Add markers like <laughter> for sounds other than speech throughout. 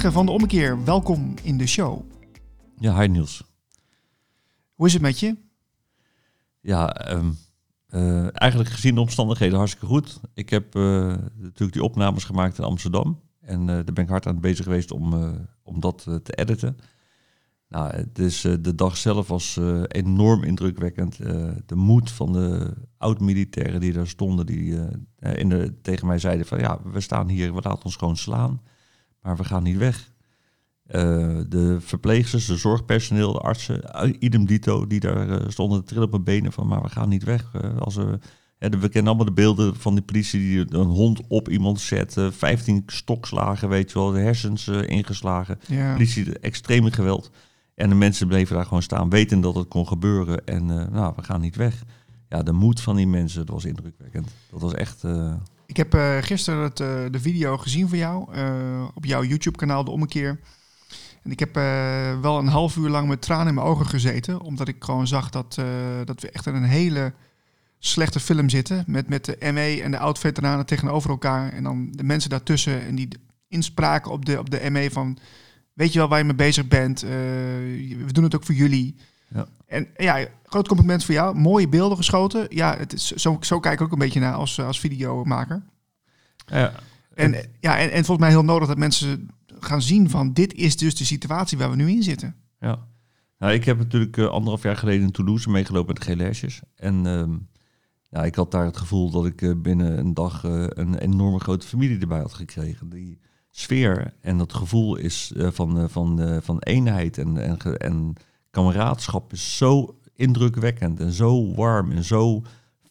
Van de Ommekeer, welkom in de show. Ja, hi Niels. Hoe is het met je? Ja, ehm, eh, eigenlijk gezien de omstandigheden hartstikke goed. Ik heb eh, natuurlijk die opnames gemaakt in Amsterdam. En uh, daar ben ik hard aan bezig geweest om, om dat te editen. Nou, het is, de dag zelf was enorm indrukwekkend. de moed van de oud-militairen die daar stonden, die in de, tegen mij zeiden van ja, we staan hier, we laten ons gewoon slaan. Maar we gaan niet weg. Uh, de verpleegsters, de zorgpersoneel, de artsen, idem dito, die daar uh, stonden te trillen op hun benen van, maar we gaan niet weg. Uh, als we, we kennen allemaal de beelden van die politie die een hond op iemand zet, 15 stokslagen, weet je wel, de hersens ingeslagen. Ja. Politie, extreme geweld. En de mensen bleven daar gewoon staan, weten dat het kon gebeuren. En nou, we gaan niet weg. Ja, de moed van die mensen, dat was indrukwekkend. Dat was echt... Ik heb uh, gisteren het, uh, de video gezien van jou uh, op jouw YouTube-kanaal, De Ommekeer. En ik heb wel een half uur lang met tranen in mijn ogen gezeten, omdat ik gewoon zag dat, dat we echt in een hele slechte film zitten. Met, met de ME en de oud-veteranen tegenover elkaar. En dan de mensen daartussen en die inspraken op de, op de ME van... Weet je wel waar je mee bezig bent? we doen het ook voor jullie. Ja. En ja, groot compliment voor jou. Mooie beelden geschoten. Ja, het is, zo, zo kijk ik ook een beetje naar als, als videomaker. Ja. En, ja, en, en volgens mij heel nodig dat mensen gaan zien van dit is dus de situatie waar we nu in zitten. Ja. Nou, ik heb natuurlijk uh, anderhalf jaar geleden in Toulouse meegelopen met de gele. En uh, ja, ik had daar het gevoel dat ik uh, binnen een dag uh, een enorme grote familie erbij had gekregen. Die sfeer en dat gevoel is van, van, van eenheid en, en, en kameraadschap is zo indrukwekkend en zo warm en zo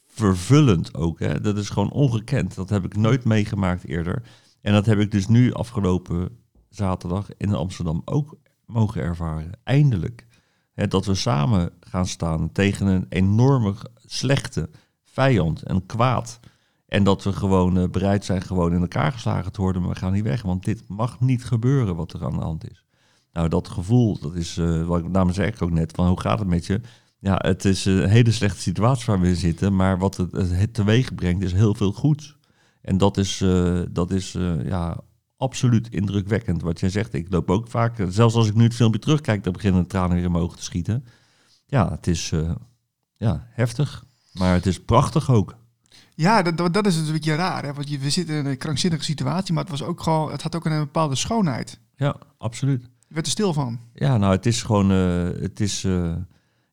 vervullend ook. Hè. Dat is gewoon ongekend. Dat heb ik nooit meegemaakt eerder. En dat heb ik dus nu afgelopen zaterdag in Amsterdam ook mogen ervaren. Eindelijk. Hè, dat we samen gaan staan tegen een enorme slechte vijand en kwaad. En dat we gewoon uh, bereid zijn gewoon in elkaar geslagen te worden, maar we gaan niet weg. Want dit mag niet gebeuren wat er aan de hand is. Nou, dat gevoel, dat is, uh, wat ik, zei ik ook net, van hoe gaat het met je? Ja, het is een hele slechte situatie waar we in zitten, maar wat het, het teweeg brengt is heel veel goeds. En dat is, uh, dat is uh, ja, absoluut indrukwekkend. Wat jij zegt, ik loop ook vaak, zelfs als ik nu het filmpje terugkijk, dan beginnen de tranen weer mogen te schieten. Ja, het is ja, heftig, maar het is prachtig ook. Ja, dat, dat is een beetje raar. Hè? Want je, we zitten in een krankzinnige situatie, maar het, was ook gewoon, het had ook een bepaalde schoonheid. Ja, absoluut. Je werd er stil van. Ja, nou, het is gewoon, het is,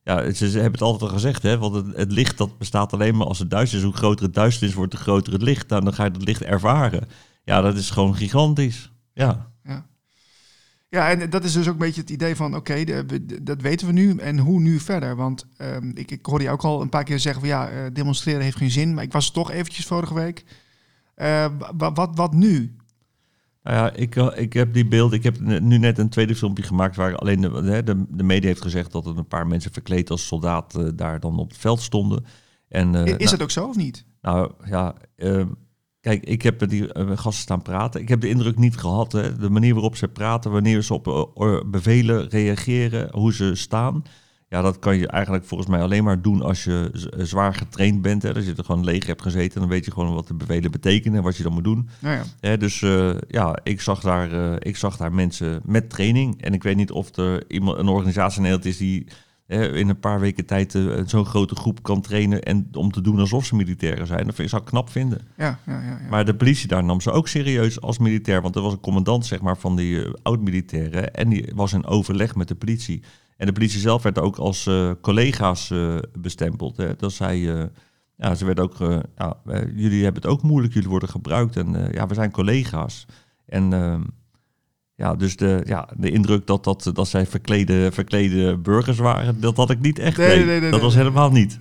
ja, ze, hebben het altijd al gezegd, hè, want het, het, licht dat bestaat alleen maar als het duister is. Hoe groter het duisternis wordt, hoe groter het licht. Nou, dan ga je het licht ervaren. Ja, dat is gewoon gigantisch. Ja. Ja, ja en dat is dus ook een beetje het idee van, oké, dat weten we nu en hoe nu verder? Want um, ik, ik hoorde je ook al een paar keer zeggen van, ja, uh, demonstreren heeft geen zin. Maar ik was toch eventjes vorige week. wat, wat nu? Nou ja, ik, eh, ik heb die beeld. Ik heb nu net een tweede filmpje gemaakt waar alleen de, de, de media heeft gezegd dat er een paar mensen verkleed als soldaat uh, daar dan op het veld stonden. En, uh, is nou, het ook zo of niet? Nou ja, uh, kijk, ik heb met die gasten staan praten. Ik heb de indruk niet gehad, hè, de manier waarop ze praten, wanneer ze op bevelen reageren, hoe ze staan. Ja, dat kan je eigenlijk volgens mij alleen maar doen als je zwaar getraind bent. Hè. Als je er gewoon leeg hebt gezeten, dan weet je gewoon wat de bevelen betekenen en wat je dan moet doen. Nou ja. Hè, dus uh, ja, ik zag, daar, uh, ik zag daar mensen met training. En ik weet niet of er iemand, een organisatie in Nederland is die in een paar weken tijd uh, zo'n grote groep kan trainen en om te doen alsof ze militairen zijn. Dat zou ik knap vinden. Ja, ja, ja, ja, Maar de politie daar nam ze ook serieus als militair, want er was een commandant zeg maar, van die oud-militairen en die was in overleg met de politie. En de politie zelf werd ook als uh, collega's uh, bestempeld. Hè. Dat zij, uh, ja, ze werd ook, ja, jullie hebben het ook moeilijk, jullie worden gebruikt en ja, we zijn collega's. En ehm, ja, dus de, ja, de indruk dat, dat, dat zij verklede, verklede burgers waren, dat had ik niet echt. Nee, nee, nee, nee dat was helemaal niet.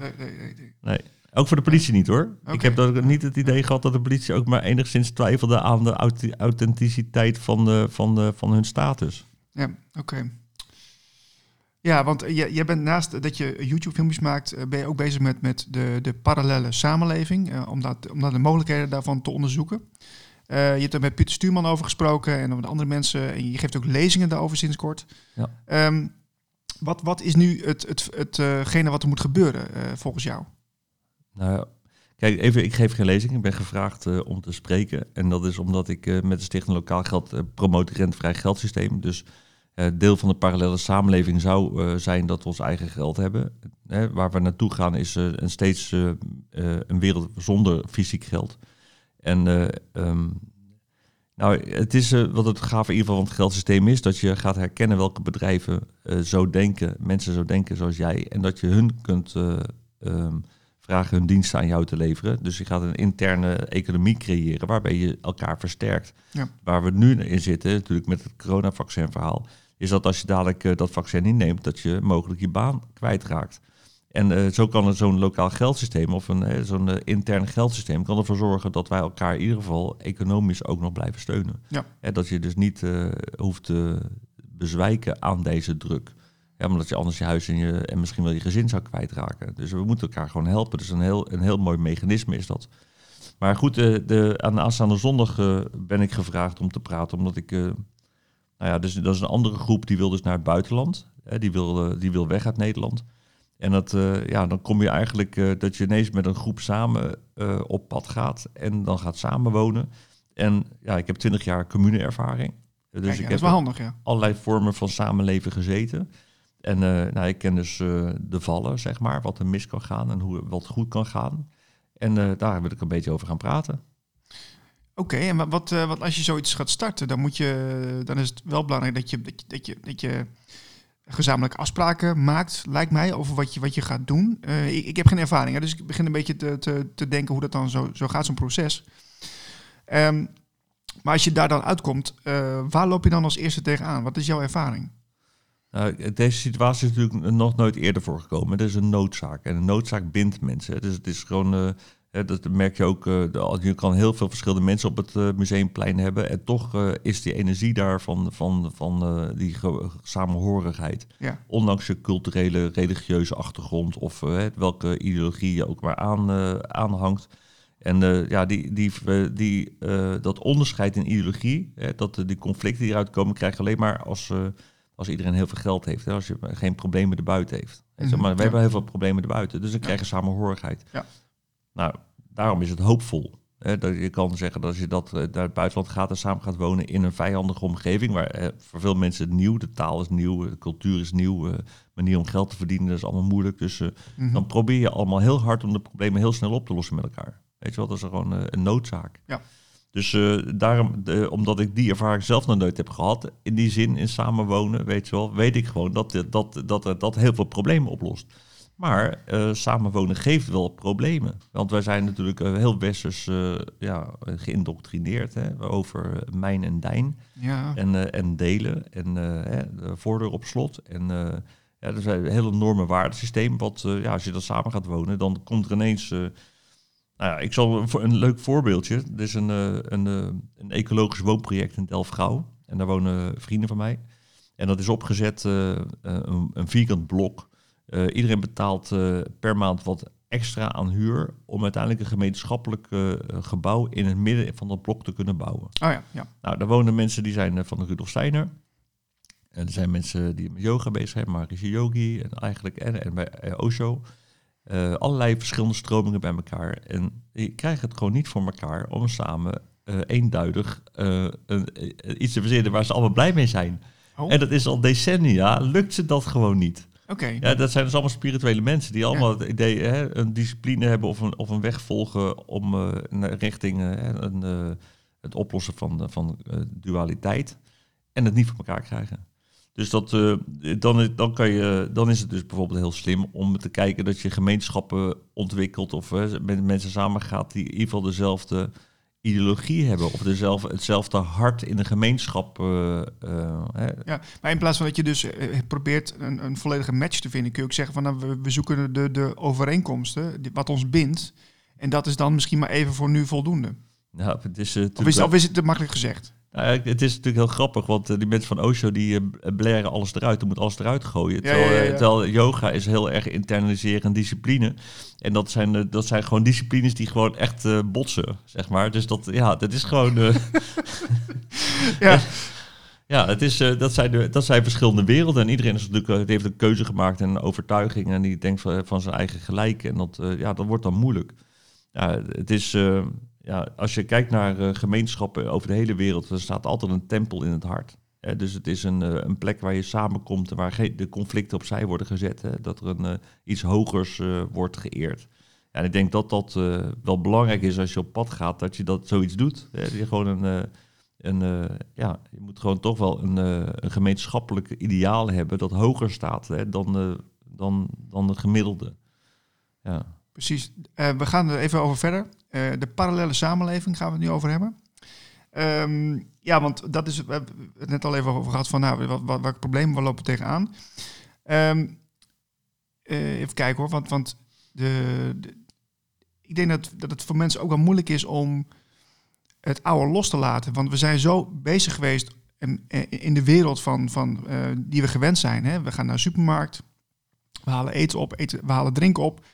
Nee, Ook voor de politie niet hoor. Okay. Ik heb dat, niet het idee gehad dat de politie ook maar enigszins twijfelde aan de authenticiteit van, de, van, de, van hun status. Ja, oké. Ja, want je, je bent naast dat je YouTube-filmpjes maakt, eh, ben je ook bezig met, met de, de parallele samenleving, uh, om, dat, om de mogelijkheden daarvan te onderzoeken. Uh, je hebt er met Pieter Stuurman over gesproken en met andere mensen. En je geeft ook lezingen daarover sinds kort. Ja. Um, wat, wat is nu het, het, het, hetgene wat er moet gebeuren volgens jou? Nou, Kijk, even, ik geef geen lezing. Ik ben gevraagd om te spreken. En dat is omdat ik met de Stichting Lokaal Geld promoot het rentevrij geldsysteem. Dus deel van de parallele samenleving zou zijn dat we ons eigen geld hebben. waar we naartoe gaan is een steeds een wereld zonder fysiek geld. En um, nou, het is wat het gaaf in ieder geval van het geldsysteem is, dat je gaat herkennen welke bedrijven zo denken, mensen zo denken zoals jij. En dat je hun kunt um, vragen hun diensten aan jou te leveren. Dus je gaat een interne economie creëren waarbij je elkaar versterkt. Ja. Waar we nu in zitten, natuurlijk met het coronavaccinverhaal, is dat als je dadelijk uh, dat vaccin niet neemt, dat je mogelijk je baan kwijtraakt. En uh, zo kan zo'n lokaal geldsysteem of een, uh, zo'n intern geldsysteem kan ervoor zorgen dat wij elkaar in ieder geval economisch ook nog blijven steunen. Ja. En dat je dus niet hoeft te bezwijken aan deze druk. Ja, omdat je anders je huis en, je, en misschien wel je gezin zou kwijtraken. Dus we moeten elkaar gewoon helpen. Dus een heel, een heel mooi mechanisme is dat. Maar goed, de, eh, de, aan de aanstaande zondag uh, ben ik gevraagd om te praten. Omdat ik, uh, nou ja, dus, dat is een andere groep die wil dus naar het buitenland. Hè, die, wil, die wil weg uit Nederland. En dat, ja, dan kom je eigenlijk dat je ineens met een groep samen op pad gaat. En dan gaat samenwonen. En ja, ik heb twintig jaar commune-ervaring. Dus Kijk, ik heb wel handig, ja. allerlei vormen van samenleven gezeten. En nou, ik ken dus de vallen, zeg maar, wat er mis kan gaan en hoe wat goed kan gaan. En daar wil ik een beetje over gaan praten. Oké, en wat, wat als je zoiets gaat starten, dan, moet je, dan is het wel belangrijk dat je, dat je, dat je, dat je gezamenlijke afspraken maakt, lijkt mij, over wat je, wat je gaat doen. Ik, ik, heb geen ervaring, hè, dus ik begin een beetje te, te, te denken hoe dat dan zo, zo gaat, zo'n proces. Um, maar als je daar dan uitkomt, waar loop je dan als eerste tegenaan? Wat is jouw ervaring? Nou, deze situatie is natuurlijk nog nooit eerder voorgekomen. Het is een noodzaak. En een noodzaak bindt mensen. Dus het is gewoon. Dat merk je ook. Uh, je kan heel veel verschillende mensen op het uh, museumplein hebben. En toch is die energie daar van, van, van die samenhorigheid. Ja. Ondanks je culturele, religieuze achtergrond. of welke ideologie je ook maar aan, aanhangt. En ja, die, die, die, dat onderscheid in ideologie, dat die conflicten die eruit komen, krijg je alleen maar als als iedereen heel veel geld heeft. Hè, als je geen problemen erbuiten heeft. Mm -hmm, maar we hebben heel veel problemen erbuiten. Dus dan krijg je samenhorigheid. Ja. Nou, daarom is het hoopvol. Hè, dat je kan zeggen dat als je dat eh, naar het buitenland gaat en samen gaat wonen in een vijandige omgeving, waar eh, voor veel mensen het nieuw, de taal is nieuw, de cultuur is nieuw, uh, manier om geld te verdienen, dat is allemaal moeilijk. Dus mhm. dan probeer je allemaal heel hard om de problemen heel snel op te lossen met elkaar. Weet je wel, dat is gewoon een noodzaak. Ja. Dus daarom, de, omdat ik die ervaring zelf nog nooit heb gehad, in die zin in samenwonen, weet je wel, weet ik gewoon dat dat, dat, dat, dat heel veel problemen oplost. Maar uh, samenwonen geeft wel problemen. Want wij zijn natuurlijk uh, heel westers ja, geïndoctrineerd hè, over mijn en dijn. Ja. En, en delen en de voordeur op slot. En ja, er is een hele enorme waardesysteem. Wat, ja, als je dat samen gaat wonen, dan komt er ineens nou ja, ik zal voor een leuk voorbeeldje. Er is een, eh, een, eh, een ecologisch woonproject in Delft-Gouw. En daar wonen vrienden van mij. En dat is opgezet, een, een vierkant blok. Iedereen betaalt per maand wat extra aan huur... om uiteindelijk een gemeenschappelijk gebouw in het midden van dat blok te kunnen bouwen. Oh ja, ja. Nou, daar wonen mensen die zijn van de Rudolf Steiner... En er zijn mensen die met yoga bezig zijn, Marishi Yogi en eigenlijk en, en bij Osho. Allerlei verschillende stromingen bij elkaar. En je krijgt het gewoon niet voor elkaar om samen eenduidig uh, iets te verzinnen waar ze allemaal blij mee zijn. Oh. En dat is al decennia, lukt ze dat gewoon niet. Oké. Ja, dat zijn dus allemaal spirituele mensen die allemaal het idee, hè, een discipline hebben of een, of een weg volgen om richting een, het oplossen van, van dualiteit. En het niet voor elkaar krijgen. Dus dat, uh, dan, dan, kan je, dan is het dus bijvoorbeeld heel slim om te kijken dat je gemeenschappen ontwikkelt of uh, met mensen samen gaat die in ieder geval dezelfde ideologie hebben of dezelfde, hetzelfde hart in de gemeenschap. Uh, ja, maar in plaats van dat je dus probeert een, een, volledige match te vinden, kun je ook zeggen van nou, we, we zoeken de, de overeenkomsten, wat ons bindt. En dat is dan misschien maar even voor nu voldoende. Ja, het is, of, is, of is het te makkelijk gezegd? Nou, het is natuurlijk heel grappig, want uh, die mensen van Osho die uh, blaren alles eruit. Je moet alles eruit gooien. Terwijl, ja, ja, ja. terwijl, yoga is heel erg internaliseren discipline. En dat zijn, uh, dat zijn gewoon disciplines die gewoon echt botsen, zeg maar. Dus dat, ja, dat is gewoon... <laughs> ja. <laughs> Ja, het is, dat, zijn de, dat zijn verschillende werelden. En iedereen is natuurlijk, heeft een keuze gemaakt en een overtuiging. En die denkt van, van zijn eigen gelijk. En dat, ja, dat wordt dan moeilijk. ja, het is, ja, als je kijkt naar uh, gemeenschappen over de hele wereld, er staat altijd een tempel in het hart. Uh, dus het is een, een plek waar je samenkomt en waar de conflicten opzij worden gezet. Hè, dat er een, iets hogers wordt geëerd. En ik denk dat dat wel belangrijk is als je op pad gaat, dat je dat zoiets doet. Hè, je gewoon een een, ja, je moet gewoon toch wel een, een gemeenschappelijk ideaal hebben dat hoger staat hè, dan, dan, dan de gemiddelde. Ja. Precies. we gaan er even over verder. De parallele samenleving gaan we het nu over hebben. Um, ja, want dat is, we hebben het net al even over gehad van nou, wat, wat, welke problemen we lopen tegenaan. Um, even kijken hoor, want, want de, ik denk dat, dat het voor mensen ook wel moeilijk is om het oude los te laten. Want we zijn zo bezig geweest in, in de wereld van, van, uh, die we gewend zijn. Hè? We gaan naar de supermarkt, we halen eten op, eten, we halen drinken op.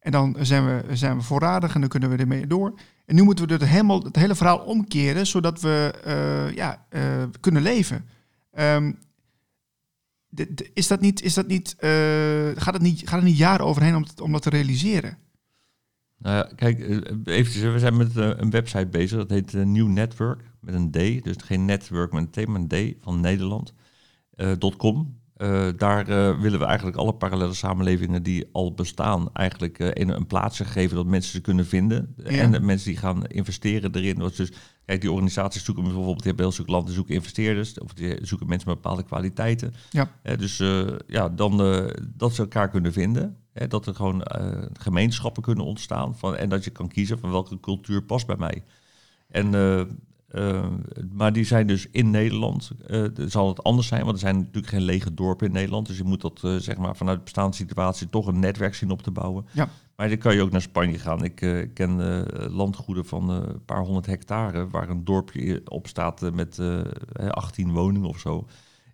En dan zijn we, zijn we voorradig en dan kunnen we ermee door. En nu moeten we het, helemaal, het hele verhaal omkeren, zodat we uh, ja, uh, kunnen leven. Um, is dat niet, is dat niet, gaat, het niet, gaat het niet jaren overheen om, om dat te realiseren? Nou ja, kijk, eh, eventjes, we zijn met eh, een website bezig, dat heet New Network, met een D, dus geen network met een T, maar een D van Nederland, .com. Uh, daar uh, willen we eigenlijk alle parallele samenlevingen die al bestaan, eigenlijk uh, in een plaatsje geven dat mensen ze kunnen vinden. Ja. En de mensen die gaan investeren erin. Dus, kijk, die organisaties zoeken bijvoorbeeld, die hebben heel landen zoeken investeerders, of die zoeken mensen met bepaalde kwaliteiten. Ja. dus ja, dan dat ze elkaar kunnen vinden. Dat er gewoon gemeenschappen kunnen ontstaan. Van, en dat je kan kiezen van welke cultuur past bij mij. En uh, maar die zijn dus in Nederland. Uh, zal het anders zijn, want er zijn natuurlijk geen lege dorpen in Nederland. Dus je moet dat uh, zeg maar vanuit de bestaande situatie toch een netwerk zien op te bouwen. Ja. Maar dan kan je ook naar Spanje gaan. Ik ken landgoeden van een paar honderd hectare waar een dorpje op staat met 18 woningen of zo.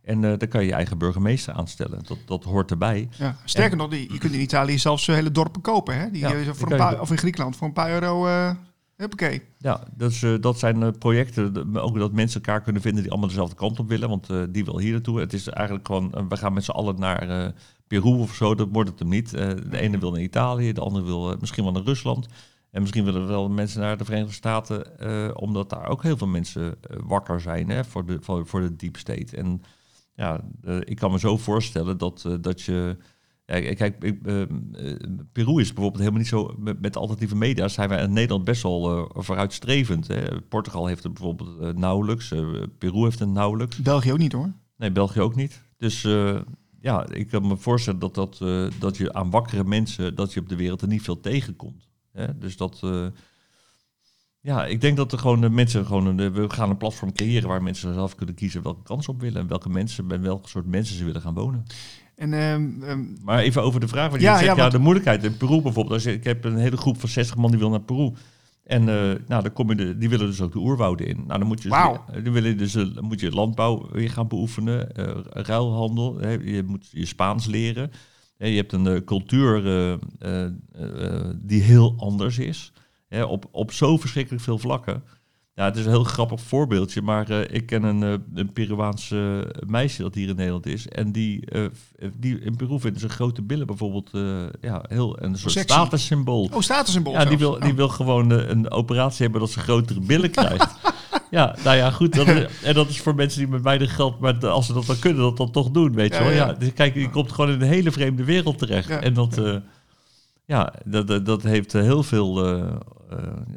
En daar kan je je eigen burgemeester aanstellen. Dat, dat hoort erbij. Ja, sterker en, nog, je kunt in Italië zelfs hele dorpen kopen. Hè? Die, ja, voor een paar, of in Griekenland voor een paar euro Huppakee. Ja, dus, uh, dat zijn uh, projecten, ook dat mensen elkaar kunnen vinden die allemaal dezelfde kant op willen, want uh, die wil hier naartoe. Het is eigenlijk gewoon, we gaan met z'n allen naar Peru of zo, dat wordt het hem niet. de ene wil naar Italië, de andere wil misschien wel naar Rusland. En misschien willen wel mensen naar de Verenigde Staten, omdat daar ook heel veel mensen wakker zijn hè, voor, de, voor, voor de deep state. En ja, ik kan me zo voorstellen dat, dat je ja, kijk, ik, uh, Peru is bijvoorbeeld helemaal niet zo. Met, met alternatieve media zijn wij in Nederland best wel uh, vooruitstrevend. Hè. Portugal heeft het bijvoorbeeld uh, nauwelijks. Peru heeft het nauwelijks. België ook niet hoor. Nee, België ook niet. Dus ja, ik kan me voorstellen dat, dat, dat je aan wakkere mensen. dat je op de wereld er niet veel tegenkomt. Hè. Dus dat. ja, ik denk dat er gewoon de mensen gewoon. Een, we gaan een platform creëren waar mensen zelf kunnen kiezen welke kans op willen. En welke mensen, bij welke soort mensen ze willen gaan wonen. En, um, um, maar even over de vraag, je ja, zegt, ja, ja, de moeilijkheid in Peru bijvoorbeeld. Als je, ik heb een hele groep van 60 man die wil naar Peru. En uh, nou, dan kom je de, die willen dus ook de oerwouden in. Nou, dan moet je, wow. dus, dan willen dus, dan moet je landbouw weer gaan beoefenen, uh, ruilhandel, hè, je moet je Spaans leren. je hebt een cultuur die heel anders is, hè, op, op zo verschrikkelijk veel vlakken. Ja, het is een heel grappig voorbeeldje, maar uh, ik ken een, uh, een Peruaanse meisje dat hier in Nederland is. En die, uh, die in Peru vinden ze grote billen bijvoorbeeld ja, heel een soort Sexy. statussymbool. Oh, statussymbool. Ja, die wil, die oh. wil gewoon een operatie hebben dat ze grotere billen krijgt. <laughs> ja, nou ja, goed. Dat is, en dat is voor mensen die met weinig geld, maar als ze dat dan kunnen, dat dan toch doen, weet je wel. Ja, dus kijk, je komt gewoon in een hele vreemde wereld terecht. En dat, ja, dat, dat, heeft heel veel eh,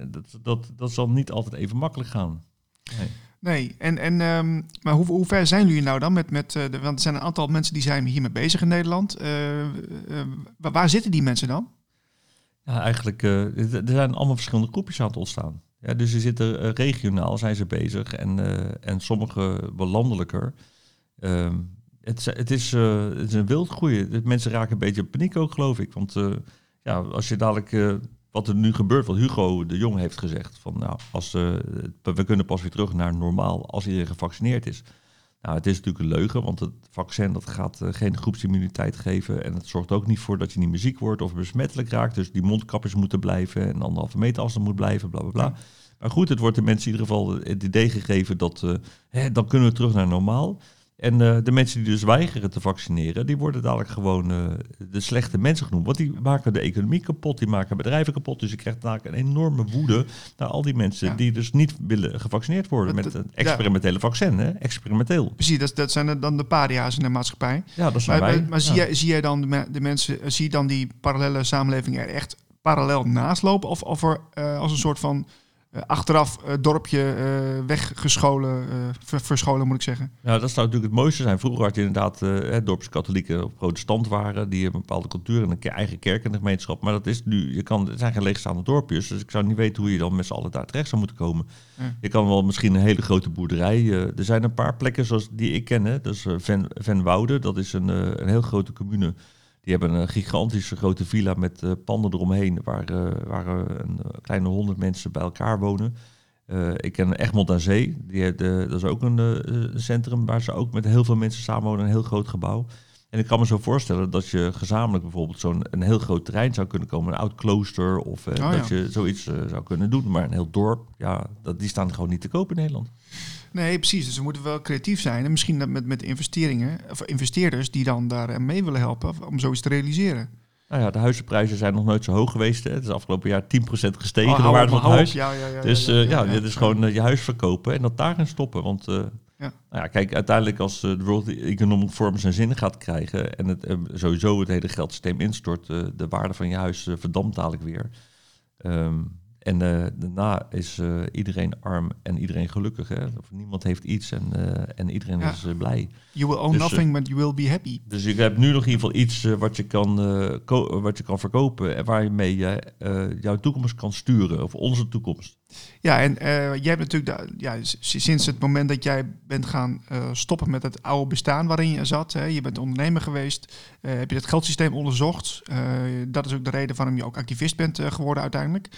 dat, dat, dat zal niet altijd even makkelijk gaan. Nee. Nee, en, en, um, maar hoe, hoe ver zijn jullie nou dan met, met uh, de, want er zijn een aantal mensen die zijn hiermee bezig in Nederland. Uh, uh, waar zitten die mensen dan? Ja, eigenlijk, er zijn allemaal verschillende groepjes aan het ontstaan. Ja, dus ze zitten regionaal, zijn ze bezig en, en sommige wel landelijker. Ehm, het, het, is, het is een wild groeien. Mensen raken een beetje in paniek ook, geloof ik. Want ja, als je dadelijk wat er nu gebeurt, wat Hugo de Jong heeft gezegd. Van, nou, als, uh, we kunnen pas weer terug naar normaal als iedereen gevaccineerd is. Nou, het is natuurlijk een leugen, want het vaccin dat gaat uh, geen groepsimmuniteit geven. En het zorgt ook niet voor dat je niet meer ziek wordt of besmettelijk raakt. Dus die mondkapjes moeten blijven en anderhalve meter afstand moet blijven, bla bla bla. Maar goed, het wordt de mensen in ieder geval het idee gegeven dat uh, hè, dan kunnen we terug naar normaal. En eh, de mensen die dus weigeren te vaccineren, die worden dadelijk gewoon eh, de slechte mensen genoemd. Want die maken de economie kapot, die maken bedrijven kapot. Dus je krijgt dadelijk een enorme woede naar al die mensen Ja. die dus niet willen gevaccineerd worden Dat- met een experimentele vaccin. Hè? Experimenteel. Precies, dat, dat zijn dan de paria's in de maatschappij. Ja, dat zijn Maar, wij. maar, maar Ja. zie, jij, zie jij dan de, me- de mensen, zie je dan die parallele samenleving er echt parallel naast lopen? Of, of er eh, als een soort van eh, achteraf eh, dorpje eh, weggescholen, eh, ver- verscholen moet ik zeggen? Ja, dat zou natuurlijk het mooiste zijn. Vroeger had je inderdaad eh hè, dorpskatholieken of protestant waren. Die hebben een bepaalde cultuur en een eigen kerk in de gemeenschap. Maar dat is nu, je kan, het zijn geen leegstaande dorpjes. Dus ik zou niet weten hoe je dan met z'n allen daar terecht zou moeten komen. Ja. Je kan wel misschien een hele grote boerderij. eh, er zijn een paar plekken zoals die ik ken. Hè. Dat is eh, Ven, Venwoude. Dat is een, eh, een heel grote commune. Die hebben een gigantische grote villa met eh, panden eromheen. Waar, eh, waar eh, een kleine honderd mensen bij elkaar wonen. Ik ken Egmond aan Zee. Die, heeft, eh, dat is ook een centrum waar ze ook met heel veel mensen samenwonen. Een heel groot gebouw. En ik kan me zo voorstellen dat je gezamenlijk bijvoorbeeld zo'n een heel groot terrein zou kunnen komen. Een oud klooster of Oh, dat ja. je zoiets zou kunnen doen. Maar een heel dorp, ja, dat, die staan gewoon niet te koop in Nederland. Nee, precies. Dus we moeten wel creatief zijn. En misschien dat met, met investeringen, of investeerders die dan daar eh, mee willen helpen om zoiets te realiseren. Nou ja, de huizenprijzen zijn nog nooit zo hoog geweest. Hè. Het is afgelopen jaar 10% gestegen, Oh, de waarde van het huis. Ja, ja, ja, Dus ja, eh, ja, dit is gewoon eh, je huis verkopen en dat daarin stoppen. Want Ja. Nou ja, kijk, uiteindelijk als de World Economic Forum zijn zin gaat krijgen en het, sowieso het hele geldsysteem instort, de waarde van je huis verdampt dadelijk weer. Ehm, en eh, daarna is eh, iedereen arm en iedereen gelukkig. Hè? Of niemand heeft iets en, eh, en iedereen Ja. is blij. You will own Dus, nothing, but you will be happy. Dus je hebt nu nog in ieder geval iets wat, je kan, wat je kan verkopen en waarmee je jouw toekomst kan sturen, of onze toekomst. Ja, en jij hebt natuurlijk de, ja, sinds het moment dat jij bent gaan stoppen met het oude bestaan waarin je zat, hè, je bent ondernemer geweest, heb je het geldsysteem onderzocht. Dat is ook de reden waarom je ook activist bent geworden uiteindelijk.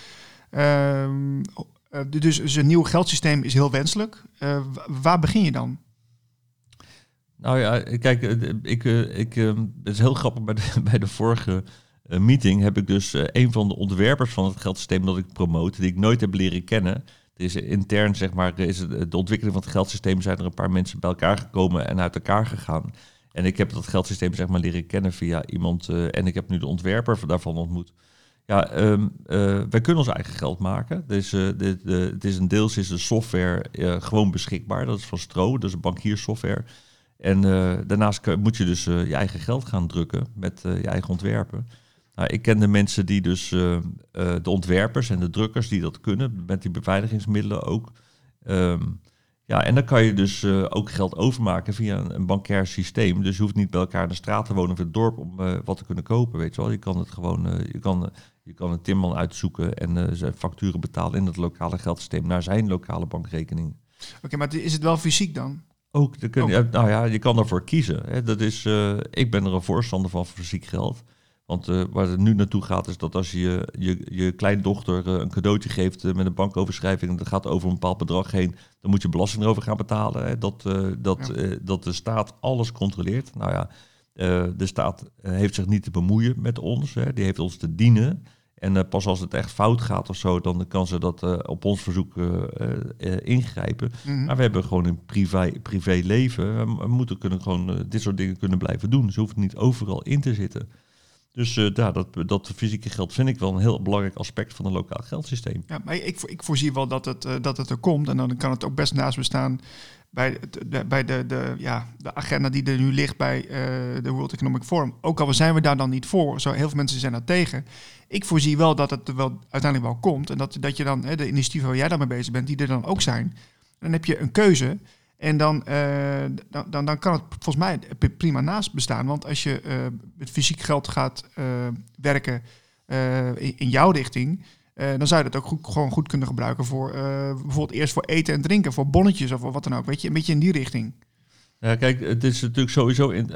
Ehm, eh, dus, dus een nieuw geldsysteem is heel wenselijk. Eh, wa- waar begin je dan? Nou ja, kijk, eh, ik, ik, eh, het is heel grappig. Bij de, <laughs> bij de vorige meeting heb ik dus een van de ontwerpers van het geldsysteem dat ik promote, die ik nooit heb leren kennen. Er is intern, zeg maar, is het, de ontwikkeling van het geldsysteem zijn er een paar mensen bij elkaar gekomen en uit elkaar gegaan. En ik heb dat geldsysteem, zeg maar, leren kennen via iemand. en ik heb nu de ontwerper daarvan ontmoet. Ja, eh, wij kunnen ons eigen geld maken. Dus, de, de, het is een deels is de software eh, gewoon beschikbaar. Dat is van Stro, dat is bankiersoftware. En eh, daarnaast moet je dus je eigen geld gaan drukken met je eigen ontwerpen. Nou, ik ken de mensen die dus, de ontwerpers en de drukkers die dat kunnen, met die beveiligingsmiddelen ook. Ehm, ja, en dan kan je dus eh, ook geld overmaken via een, een bankair systeem. Dus je hoeft niet bij elkaar in de straat te wonen of in het dorp om eh, wat te kunnen kopen, weet je wel. Je kan het gewoon, eh, je kan, je kan een timmerman uitzoeken en zijn facturen betalen in het lokale geldsysteem naar zijn lokale bankrekening. Oké, maar is het wel fysiek dan? Ook, kun, ja, nou ja, je kan daarvoor kiezen. Hè. Dat is, ik ben er een voorstander van voor fysiek geld. Want eh, waar het nu naartoe gaat, is dat als je je, je kleindochter eh, een cadeautje geeft eh, met een bankoverschrijving, en dat gaat over een bepaald bedrag heen, dan moet je belasting erover gaan betalen. Hè. Dat, dat, Ja. dat de staat alles controleert. Nou ja, de staat heeft zich niet te bemoeien met ons. Hè. Die heeft ons te dienen. En pas als het echt fout gaat of zo, dan kan ze dat op ons verzoek ingrijpen. Mhm. Maar we hebben gewoon een privé, privé leven. We, moeten kunnen gewoon dit soort dingen kunnen blijven doen. Ze hoeven niet overal in te zitten. Dus eh, ja, dat, dat fysieke geld vind ik wel een heel belangrijk aspect van een lokaal geldsysteem. Ja, maar ik, ik voorzie wel dat het, eh, dat het er komt. En dan kan het ook best naast bestaan bij, het- de, bij de, de, ja, de agenda die er nu ligt bij eh, de World Economic Forum. Ook al zijn we daar dan niet voor. Zo, heel veel mensen zijn daar tegen. Ik voorzie wel dat het er wel uiteindelijk wel komt. En dat, dat je dan, hè, de initiatieven waar jij dan mee bezig bent, die er dan ook zijn. Dan heb je een keuze. En dan, eh, dan, dan, dan kan het volgens mij prima naast bestaan. Want als je eh, met fysiek geld gaat eh, werken in, in jouw richting, dan zou je dat ook goed, gewoon goed kunnen gebruiken voor bijvoorbeeld eerst voor eten en drinken, voor bonnetjes of wat dan ook. Weet je, een beetje in die richting. Ja, kijk, het is natuurlijk sowieso in,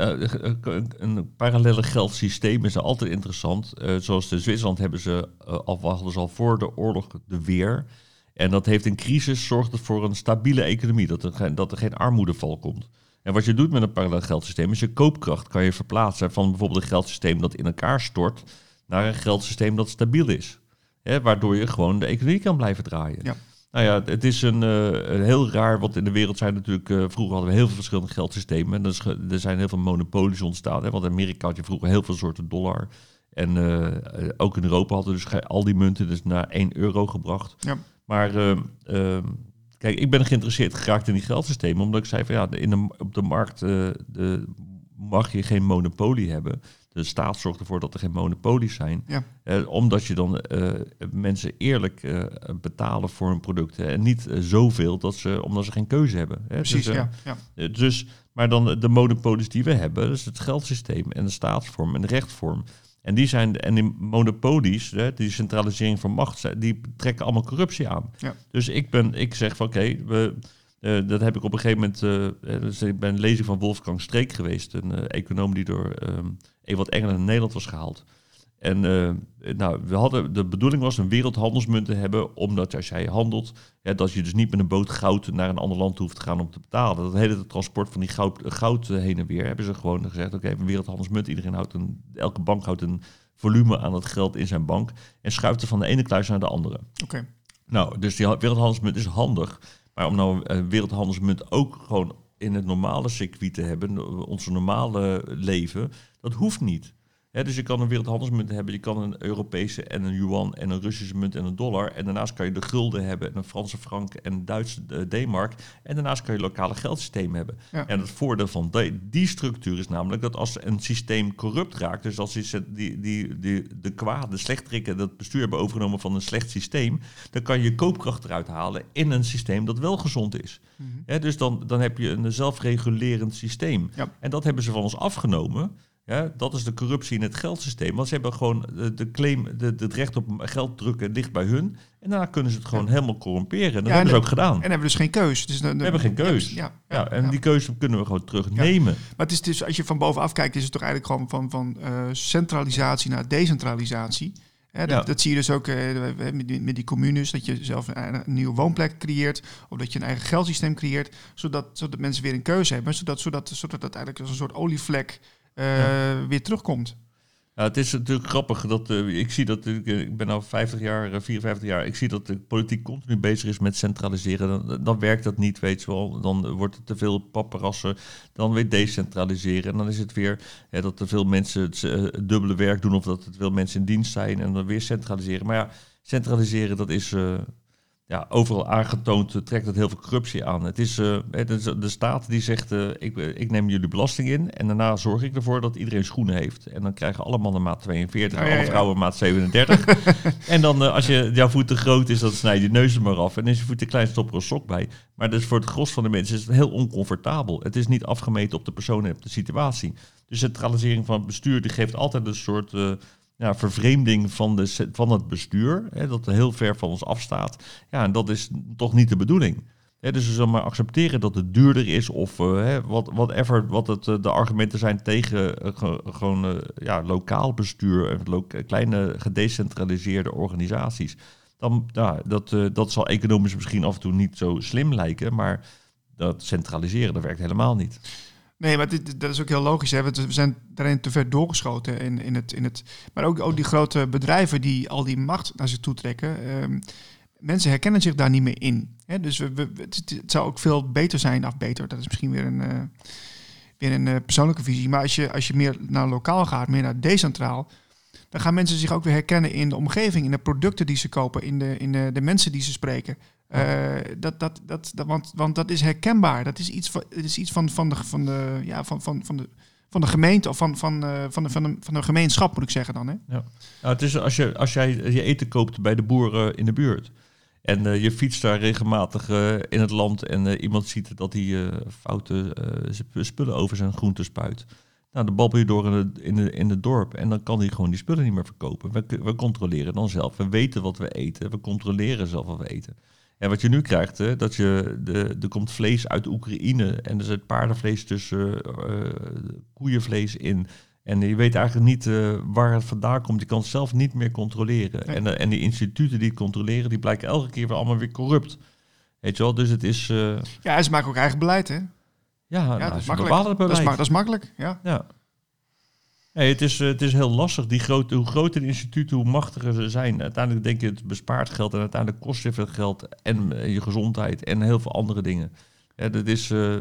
een, parallele geldsysteem is altijd interessant. Zoals in Zwitserland hebben ze al al voor de oorlog de weer. En dat heeft in crisis zorgt het voor een stabiele economie, dat er, geen- dat er geen armoedeval komt. En wat je doet met een parallel geldsysteem is je koopkracht kan je verplaatsen van bijvoorbeeld een geldsysteem dat in elkaar stort naar een geldsysteem dat stabiel is. Hè, waardoor je gewoon de economie kan blijven draaien. Ja. Nou ja, het is een, uh, een, heel raar, want in de wereld zijn natuurlijk, uh, vroeger hadden we heel veel verschillende geldsystemen. En er, er zijn heel veel monopolies ontstaan. Hè, want in Amerika had je vroeger heel veel soorten dollar. En uh, ook in Europa hadden dus al die munten dus naar 1 euro gebracht. Ja. Maar ehm, kijk, ik ben geïnteresseerd geraakt in die geldsystemen, omdat ik zei van ja, in de, op de markt de, mag je geen monopolie hebben. De staat zorgt ervoor dat er geen monopolies zijn. Ja. Eh, omdat je dan eh, mensen eerlijk betalen voor hun producten. En niet zoveel dat ze, omdat ze geen keuze hebben. Hè. Precies, dus, ja. ja. dus, maar dan de monopolies die we hebben, dat is het geldsysteem en de staatsvorm en de rechtvorm. En die zijn en die monopolies, hè, die centralisering van macht, die trekken allemaal corruptie aan. Ja. Dus ik ben, ik zeg van oké, we uh, dat heb ik op een gegeven moment. Uh, dus ik ben een lezing van Wolfgang Streek geweest, een uh, econoom die door um, Ewald Engelen in Nederland was gehaald. En nou, we hadden, de bedoeling was een wereldhandelsmunt te hebben, omdat als jij handelt, ja, dat je dus niet met een boot goud naar een ander land hoeft te gaan om te betalen. Dat hele transport van die goud, goud heen en weer hebben ze gewoon gezegd: oké, een wereldhandelsmunt, iedereen houdt een, elke bank houdt een volume aan het geld in zijn bank en schuift er van de ene kluis naar de andere. Oké. Nou, dus die wereldhandelsmunt is handig. Maar om nou een wereldhandelsmunt ook gewoon in het normale circuit te hebben, onze normale leven, dat hoeft niet dus je kan een wereldhandelsmunt hebben, je kan een Europese en een yuan en een Russische munt en een dollar. En daarnaast kan je de gulden hebben en een Franse frank en een Duitse uh, D-mark. En daarnaast kan je lokale geldsysteem hebben. En het voordeel van die structuur is namelijk dat als een systeem corrupt raakt, dus als die, die, die, die, de kwaad, de slechtrikken dat bestuur hebben overgenomen van een slecht systeem, dan kan je koopkracht eruit halen in een systeem dat wel gezond is. Mhm. dus dan, dan heb je een zelfregulerend systeem. En dat hebben ze van ons afgenomen. Ja, dat is de corruptie in het geldsysteem. Want ze hebben gewoon de, claim, de, het recht op geld drukken ligt bij hun. En daarna kunnen ze het gewoon helemaal corrumperen. En dat hebben ze ook gedaan. En hebben dus geen keus. Dus we hebben geen keus. Ja, ja, en die keuze kunnen we gewoon terugnemen. Maar het is dus, als je van bovenaf kijkt, is het toch eigenlijk gewoon van, van uh, centralisatie naar decentralisatie. Ja, dat, dat, zie je dus ook uh, met, die, met die communes, dat je zelf een, een, nieuwe woonplek creëert, of dat je een eigen geldsysteem creëert, zodat, zodat mensen weer een keuze hebben, zodat, zodat, zodat dat eigenlijk als een soort olievlek uh, weer terugkomt. Ja, het is natuurlijk grappig dat uh, ik zie dat ik, ik ben al 50 jaar, 54 jaar, ik zie dat de politiek continu bezig is met centraliseren. Dan, dan werkt dat niet, weet je wel. Dan wordt het te veel papperassen. Dan weer decentraliseren. En dan is het weer dat te veel mensen het, dubbele werk doen of dat te veel mensen in dienst zijn en dan weer centraliseren. Maar ja, centraliseren dat is, uh, ja, overal aangetoond trekt het heel veel corruptie aan. Het is, uh, de, de staat die zegt, uh, ik, ik neem jullie belasting in en daarna zorg ik ervoor dat iedereen schoenen heeft. En dan krijgen alle mannen maat 42 en alle vrouwen maat 37. <laughs> en dan uh, als je, jouw voet te groot is, dan snij je neus er maar af. En is je voet te klein, stop er een sok bij. Maar dus voor het gros van de mensen is het heel oncomfortabel. Het is niet afgemeten op de persoon en op de situatie. Dus centralisering van het bestuur die geeft altijd een soort vervreemding van, de, van het bestuur, hè, dat heel ver van ons afstaat. Ja, en dat is toch niet de bedoeling. Hè, dus we zullen maar accepteren dat het duurder is of uh, wat, whatever, wat het, uh, de argumenten zijn tegen uh, gewoon ja, lokaal bestuur, lo kleine gedecentraliseerde organisaties. Dan, ja, dat, dat zal economisch misschien af en toe niet zo slim lijken, maar dat centraliseren, dat werkt helemaal niet. Nee, maar dit, dat is ook heel logisch. Hè? We zijn daarin te ver doorgeschoten in, in, het, in het. Maar ook, ook die grote bedrijven die al die macht naar zich toe trekken. Um, mensen herkennen zich daar niet meer in. Hè? Dus we, het, zou ook veel beter zijn, of beter, dat is misschien weer een, uh, weer een uh, persoonlijke visie. Maar als je, als je meer naar lokaal gaat, meer naar decentraal, dan gaan mensen zich ook weer herkennen in de omgeving, in de producten die ze kopen, in de, in de, de mensen die ze spreken. Uh, dat, dat, dat, dat, want, want dat is herkenbaar. Dat is iets van, het is iets van, van, de, van, de, ja, van, van, van, de, van de gemeente of van, van, uh, van, de, van, de, van de gemeenschap, moet ik zeggen dan. Hè? Ja. Nou, het is als, je, als jij je eten koopt bij de boeren in de buurt. En uh, je fietst daar regelmatig in het land en iemand ziet dat hij foute spullen over zijn groenten spuit. Nou, dan babbel je door in, de, in, de, in het dorp en dan kan hij gewoon die spullen niet meer verkopen. We, we controleren dan zelf. We weten wat we eten. We controleren zelf wat we eten. En wat je nu krijgt, hè, dat je de, er komt vlees uit Oekraïne en er zit paardenvlees tussen uh, koeienvlees in. En je weet eigenlijk niet uh, waar het vandaan komt. Je kan het zelf niet meer controleren. En, uh, en die instituten die het controleren, die blijken elke keer weer allemaal weer corrupt. Weet je wel, dus het is... Ja, ze maken ook eigen beleid, hè? Ja, ja nou, dat, is makkelijk. Dat, is, dat is makkelijk, ja. ja. Nee, het, is, het is heel lastig. Die grote, hoe groter de instituten, hoe machtiger ze zijn. Uiteindelijk denk je het bespaart geld en uiteindelijk kost je veel geld en je gezondheid en heel veel andere dingen. Dat is, uh,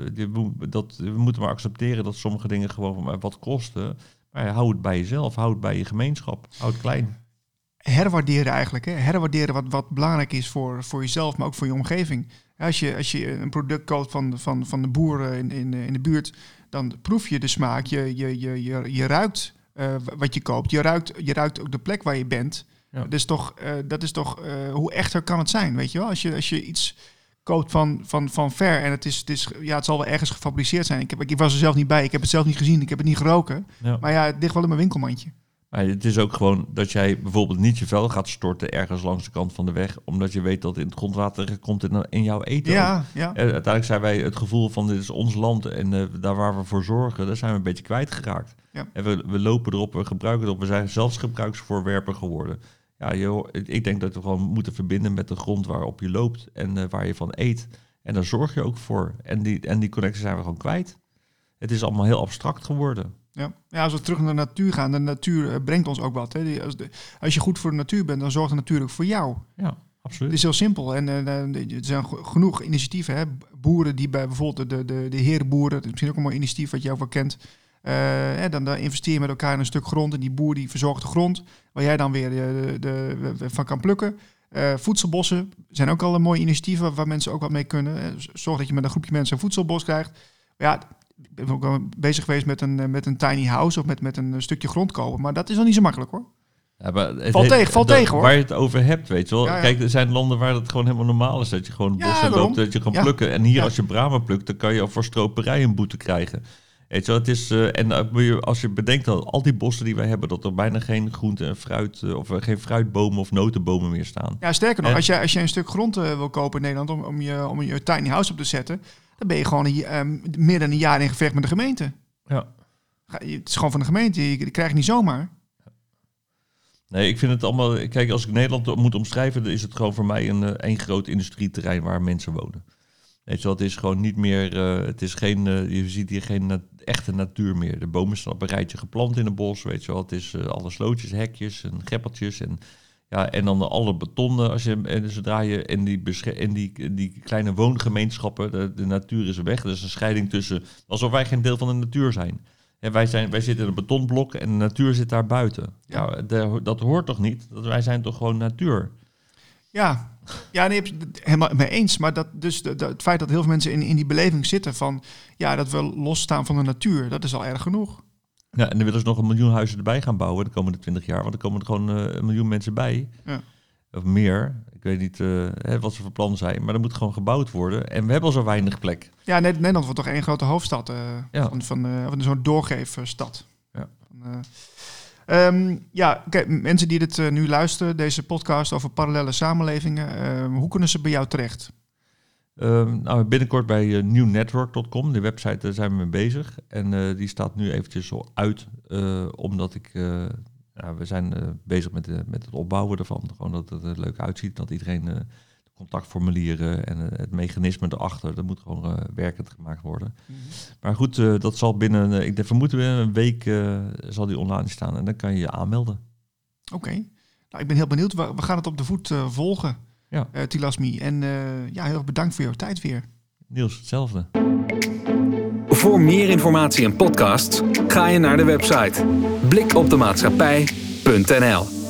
dat, we moeten maar accepteren dat sommige dingen gewoon wat kosten. Maar ja, hou het bij jezelf, hou het bij je gemeenschap, hou het klein. Herwaarderen eigenlijk. Hè? Herwaarderen wat, wat belangrijk is voor, voor jezelf, maar ook voor je omgeving. Als je, als je een product koopt van, van, van de boeren in, in, in de buurt, dan proef je de smaak. Je, je, je, je, je ruikt uh, wat je koopt. Je ruikt, je ruikt ook de plek waar je bent. Ja. Dat is toch, uh, dat is toch uh, hoe echter kan het zijn, weet je wel? Als je, als je iets koopt van, van, van ver en het, is, het, is, ja, het zal wel ergens gefabriceerd zijn. Ik, heb, ik was er zelf niet bij, ik heb het zelf niet gezien, ik heb het niet geroken. Ja. Maar ja, het ligt wel in mijn winkelmandje. Maar het is ook gewoon dat jij bijvoorbeeld niet je vuil gaat storten ergens langs de kant van de weg, omdat je weet dat het in het grondwater komt in, in jouw eten. Ja, ja. En uiteindelijk zijn wij het gevoel van dit is ons land en uh, daar waar we voor zorgen, daar zijn we een beetje kwijtgeraakt. Ja. En we, we lopen erop, we gebruiken het op, we zijn zelfs gebruiksvoorwerpen geworden. Ja, joh, ik denk dat we gewoon moeten verbinden met de grond waarop je loopt en uh, waar je van eet. En daar zorg je ook voor. En die, en die connectie zijn we gewoon kwijt. Het is allemaal heel abstract geworden. Ja. ja, als we terug naar de natuur gaan, de natuur eh, brengt ons ook wat. Hè. Als, de, als je goed voor de natuur bent, dan zorgt de natuur ook voor jou. Ja, absoluut. Het is heel simpel. En uh, er zijn genoeg initiatieven. Hè. Boeren die bij bijvoorbeeld de, de, de herenboeren, dat is misschien ook een mooi initiatief wat je ook wel kent. Uh, dan, dan investeer je met elkaar in een stuk grond en die boer die verzorgt de grond, waar jij dan weer de, de, de van kan plukken. Uh, voedselbossen zijn ook al een mooi initiatieven waar mensen ook wat mee kunnen. Zorg dat je met een groepje mensen een voedselbos krijgt. Ja, ben ook wel bezig geweest met een, met een tiny house of met, met een stukje grond kopen. Maar dat is nog niet zo makkelijk hoor. Ja, maar het valt tegen, valt tegen hoor. Waar je het over hebt, weet je wel. Kijk, er zijn landen waar het gewoon helemaal normaal is. Dat je gewoon bossen loopt, dat je kan plukken. En hier als je bramen plukt, dan kan je al voor stroperij een boete krijgen. Weet je, het is, uh, en als je bedenkt dat al die bossen die wij hebben, dat er bijna geen groente en fruit, uh, of uh, geen fruitbomen of notenbomen meer staan. Ja, sterker nog, als, je, als je een stuk grond wil kopen in Nederland om, om, je, om je tiny house op te zetten, dan ben je gewoon een, meer dan een jaar in gevecht met de gemeente. Ja. Het is gewoon van de gemeente, je, krijgt niet zomaar. Nee, ik vind het allemaal. Kijk, als ik Nederland moet omschrijven, dan is het gewoon voor mij een, een groot industrieterrein waar mensen wonen. Weet je wel, het is gewoon niet meer, uh, het is geen, uh, je ziet hier geen na echte natuur meer. De bomen staan op een rijtje geplant in een bos, weet je wel. Het is uh, alle slootjes, hekjes en greppeltjes en ja, en dan alle betonnen, als je, en zodra je in die, in die, die kleine woongemeenschappen, de, de natuur is weg. Er is een scheiding tussen, alsof wij geen deel van de natuur zijn. En wij, zijn, wij zitten in een betonblok en de natuur zit daar buiten. Ja, de, dat hoort toch niet? Dat wij zijn toch gewoon natuur? Ja, ja, nee, helemaal mee eens. Maar dat, dus de, het feit dat heel veel mensen in, in die beleving zitten van ja, dat we losstaan van de natuur, dat is al erg genoeg. Ja, en dan willen ze nog een miljoen huizen erbij gaan bouwen de komende twintig jaar. Want er komen er gewoon uh, een miljoen mensen bij. Ja. Of meer. Ik weet niet uh, wat ze van plan zijn. Maar er moet gewoon gebouwd worden. En we hebben al zo weinig plek. Ja, Nederland wordt toch één grote hoofdstad. Uh, ja. Van, van, van zo'n doorgeefstad. Ja. Um, ja, okay, mensen die dit uh, nu luisteren, deze podcast over parallele samenlevingen, uh, hoe kunnen ze bij jou terecht? Um, nou, binnenkort bij uh, newnetwork.com, de website, daar zijn we mee bezig. En die staat nu eventjes zo uit, omdat ik, ja, we zijn bezig met, met het opbouwen ervan. Gewoon dat het er leuk uitziet, dat iedereen contactformulieren en eh, het mechanisme erachter, dat moet gewoon werkend gemaakt worden. Mhm. Maar goed, dat zal binnen, ik vermoed we een week zal die online staan en dan kan je je aanmelden. Oké, nou, ik ben heel benieuwd. We, we gaan het op de voet volgen, ja. Tilasmi. En ja, heel erg bedankt voor jouw tijd weer. Niels, hetzelfde. Voor meer informatie en podcasts ga je naar de website blikopdemaatschappij.nl